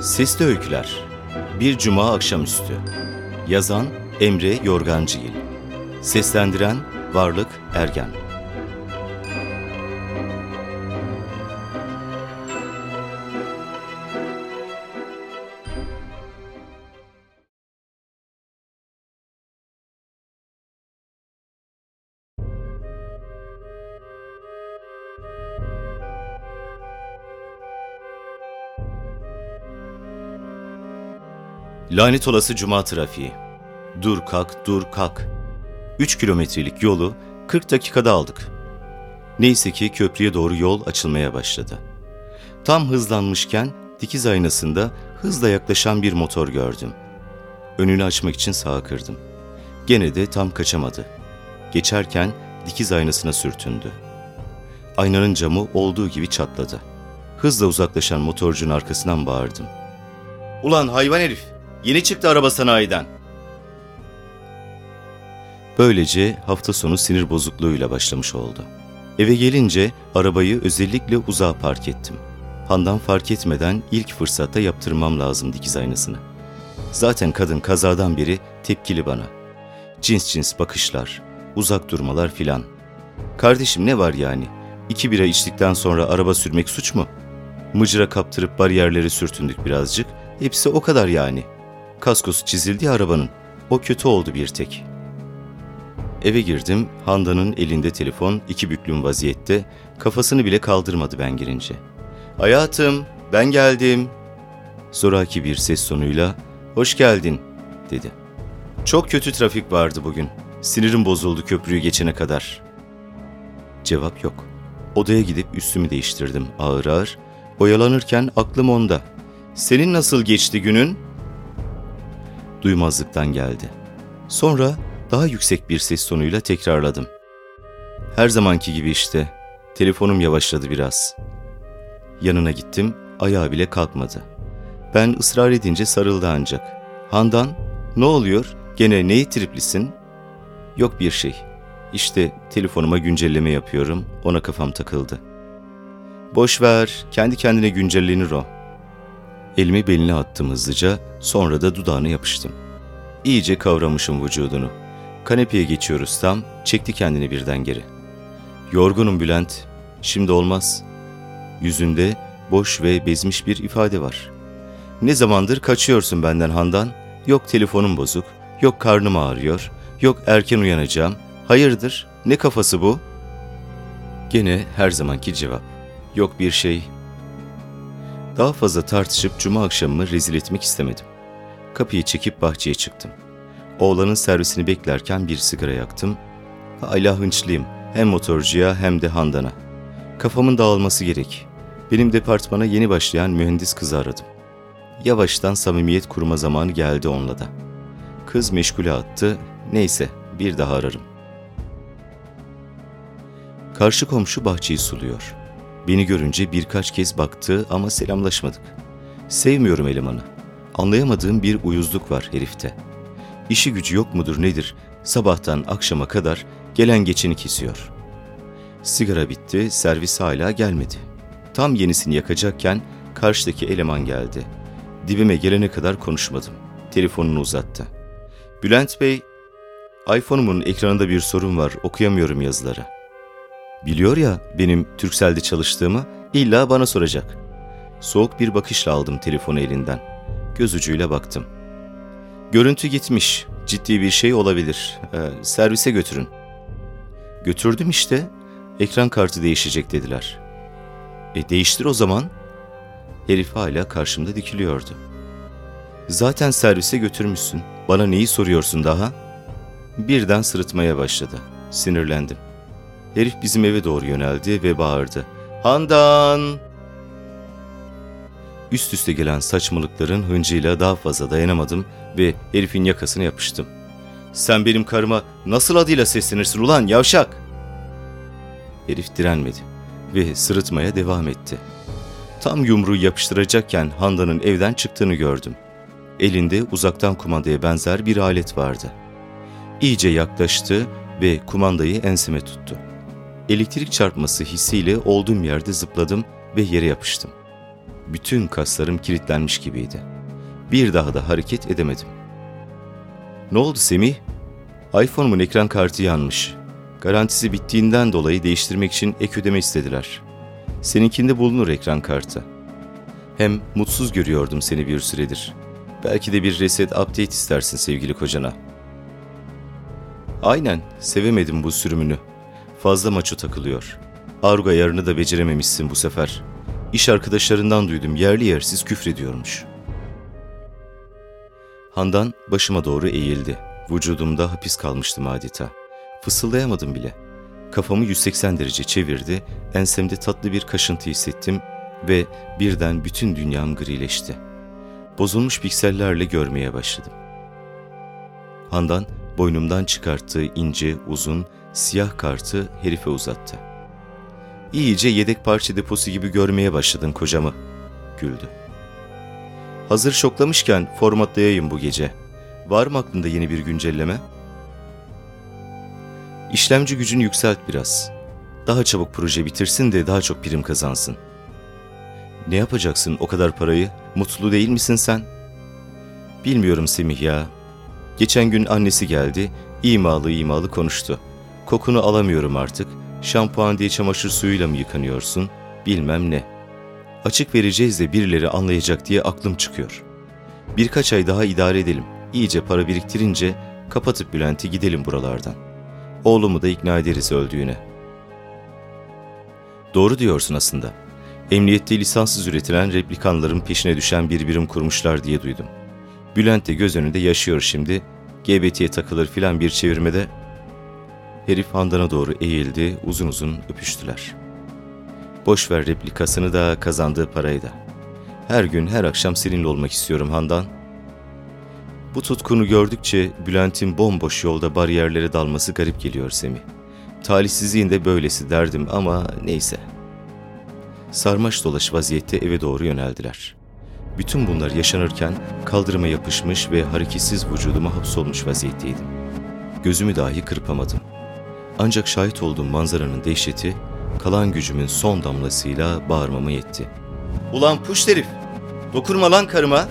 Sesli Öyküler Bir Cuma Akşamüstü. Yazan Emre Yorgancıgil. Seslendiren Varlık Ergen Lanet olası cuma trafiği. Dur kalk, dur kalk. 3 kilometrelik yolu 40 dakikada aldık. Neyse ki köprüye doğru yol açılmaya başladı. Tam hızlanmışken dikiz aynasında hızla yaklaşan bir motor gördüm. Önünü açmak için sağa kırdım. Gene de tam kaçamadı. Geçerken dikiz aynasına sürtündü. Aynanın camı olduğu gibi çatladı. Hızla uzaklaşan motorcunun arkasından bağırdım. Ulan hayvan herif! Yeni çıktı araba sanayiden. Böylece hafta sonu sinir bozukluğuyla başlamış oldu. Eve gelince arabayı özellikle uzağa park ettim. Handan fark etmeden ilk fırsatta yaptırmam lazım dikiz aynasını. Zaten kadın kazadan beri tepkili bana. Cins cins bakışlar, uzak durmalar filan. Kardeşim ne var yani? İki bira içtikten sonra araba sürmek suç mu? Mıcıra kaptırıp bariyerleri sürtündük birazcık. Hepsi o kadar yani.'' Kaskosu çizildi arabanın. O kötü oldu bir tek. Eve girdim, Handan'ın elinde telefon, iki büklüm vaziyette, kafasını bile kaldırmadı ben girince. ''Hayatım, ben geldim.'' Zoraki bir ses sonuyla, ''Hoş geldin.'' dedi. ''Çok kötü trafik vardı bugün. Sinirim bozuldu köprüyü geçene kadar.'' Cevap yok. Odaya gidip üstümü değiştirdim ağır ağır. Oyalanırken aklım onda. ''Senin nasıl geçti günün?'' Duymazlıktan geldi. Sonra daha yüksek bir ses tonuyla tekrarladım. Her zamanki gibi işte. Telefonum yavaşladı biraz. Yanına gittim, ayağı bile kalkmadı. Ben ısrar edince sarıldı ancak. Handan, ne oluyor? Gene neyi triplisin? Yok bir şey. İşte telefonuma güncelleme yapıyorum, ona kafam takıldı. Boş ver, kendi kendine güncellenir o.'' Elimi beline attım hızlıca, sonra da dudağına yapıştım. İyice kavramışım vücudunu. Kanepeye geçiyoruz tam, çekti kendini birden geri. Yorgunum Bülent, şimdi olmaz. Yüzünde boş ve bezmiş bir ifade var. Ne zamandır kaçıyorsun benden Handan? Yok telefonum bozuk, yok karnım ağrıyor, yok erken uyanacağım. Hayırdır, ne kafası bu? Gene her zamanki cevap. Yok bir şey, daha fazla tartışıp cuma akşamımı rezil etmek istemedim. Kapıyı çekip bahçeye çıktım. Oğlanın servisini beklerken bir sigara yaktım. Hala hınçlıyım. Hem motorcuya hem de Handan'a. Kafamın dağılması gerek. Benim departmana yeni başlayan mühendis kızı aradım. Yavaştan samimiyet kurma zamanı geldi onunla da. Kız meşgule attı. Neyse bir daha ararım. Karşı komşu bahçeyi suluyor. Beni görünce birkaç kez baktı ama selamlaşmadık. Sevmiyorum elemanı. Anlayamadığım bir uyuzluk var herifte. İşi gücü yok mudur nedir? Sabahtan akşama kadar gelen geçeni kesiyor. Sigara bitti, servis hala gelmedi. Tam yenisini yakacakken karşıdaki eleman geldi. Dibime gelene kadar konuşmadım. Telefonunu uzattı. Bülent Bey, iPhone'umun ekranında bir sorun var, okuyamıyorum yazıları.'' Biliyor ya benim Türksel'de çalıştığımı illa bana soracak. Soğuk bir bakışla aldım telefonu elinden. Göz ucuyla baktım. Görüntü gitmiş. Ciddi bir şey olabilir. Ee, servise götürün. Götürdüm işte. Ekran kartı değişecek dediler. E değiştir o zaman. Herif hala karşımda dikiliyordu. Zaten servise götürmüşsün. Bana neyi soruyorsun daha? Birden sırıtmaya başladı. Sinirlendim. Herif bizim eve doğru yöneldi ve bağırdı. Handan! Üst üste gelen saçmalıkların hıncıyla daha fazla dayanamadım ve herifin yakasına yapıştım. Sen benim karıma nasıl adıyla seslenirsin ulan yavşak? Herif direnmedi ve sırıtmaya devam etti. Tam yumruğu yapıştıracakken Handan'ın evden çıktığını gördüm. Elinde uzaktan kumandaya benzer bir alet vardı. İyice yaklaştı ve kumandayı enseme tuttu elektrik çarpması hissiyle olduğum yerde zıpladım ve yere yapıştım. Bütün kaslarım kilitlenmiş gibiydi. Bir daha da hareket edemedim. Ne oldu Semih? iPhone'umun ekran kartı yanmış. Garantisi bittiğinden dolayı değiştirmek için ek ödeme istediler. Seninkinde bulunur ekran kartı. Hem mutsuz görüyordum seni bir süredir. Belki de bir reset update istersin sevgili kocana. Aynen, sevemedim bu sürümünü. Fazla maço takılıyor. Argo yarını da becerememişsin bu sefer. İş arkadaşlarından duydum yerli yersiz küfrediyormuş. Handan başıma doğru eğildi. Vücudumda hapis kalmıştım adeta. Fısıldayamadım bile. Kafamı 180 derece çevirdi, ensemde tatlı bir kaşıntı hissettim ve birden bütün dünyam grileşti. Bozulmuş piksellerle görmeye başladım. Handan boynumdan çıkarttığı ince, uzun, siyah kartı herife uzattı. İyice yedek parça deposu gibi görmeye başladın kocamı, güldü. Hazır şoklamışken formatlayayım bu gece. Var mı aklında yeni bir güncelleme? İşlemci gücünü yükselt biraz. Daha çabuk proje bitirsin de daha çok prim kazansın. Ne yapacaksın o kadar parayı? Mutlu değil misin sen? Bilmiyorum Semih ya. Geçen gün annesi geldi, imalı imalı konuştu. Kokunu alamıyorum artık. Şampuan diye çamaşır suyuyla mı yıkanıyorsun? Bilmem ne. Açık vereceğiz de birileri anlayacak diye aklım çıkıyor. Birkaç ay daha idare edelim. İyice para biriktirince kapatıp Bülent'i gidelim buralardan. Oğlumu da ikna ederiz öldüğüne. Doğru diyorsun aslında. Emniyette lisanssız üretilen replikanların peşine düşen bir birim kurmuşlar diye duydum. Bülent de göz önünde yaşıyor şimdi. GBT'ye takılır filan bir çevirmede. Herif Handan'a doğru eğildi, uzun uzun öpüştüler. Boş ver replikasını da kazandığı parayı da. Her gün her akşam seninle olmak istiyorum Handan. Bu tutkunu gördükçe Bülent'in bomboş yolda bariyerlere dalması garip geliyor Semih. Talihsizliğin de böylesi derdim ama neyse. Sarmaş dolaş vaziyette eve doğru yöneldiler. Bütün bunlar yaşanırken kaldırıma yapışmış ve hareketsiz vücuduma hapsolmuş vaziyetteydim. Gözümü dahi kırpamadım. Ancak şahit olduğum manzaranın dehşeti kalan gücümün son damlasıyla bağırmama yetti. Ulan puş herif! Dokunma lan karıma!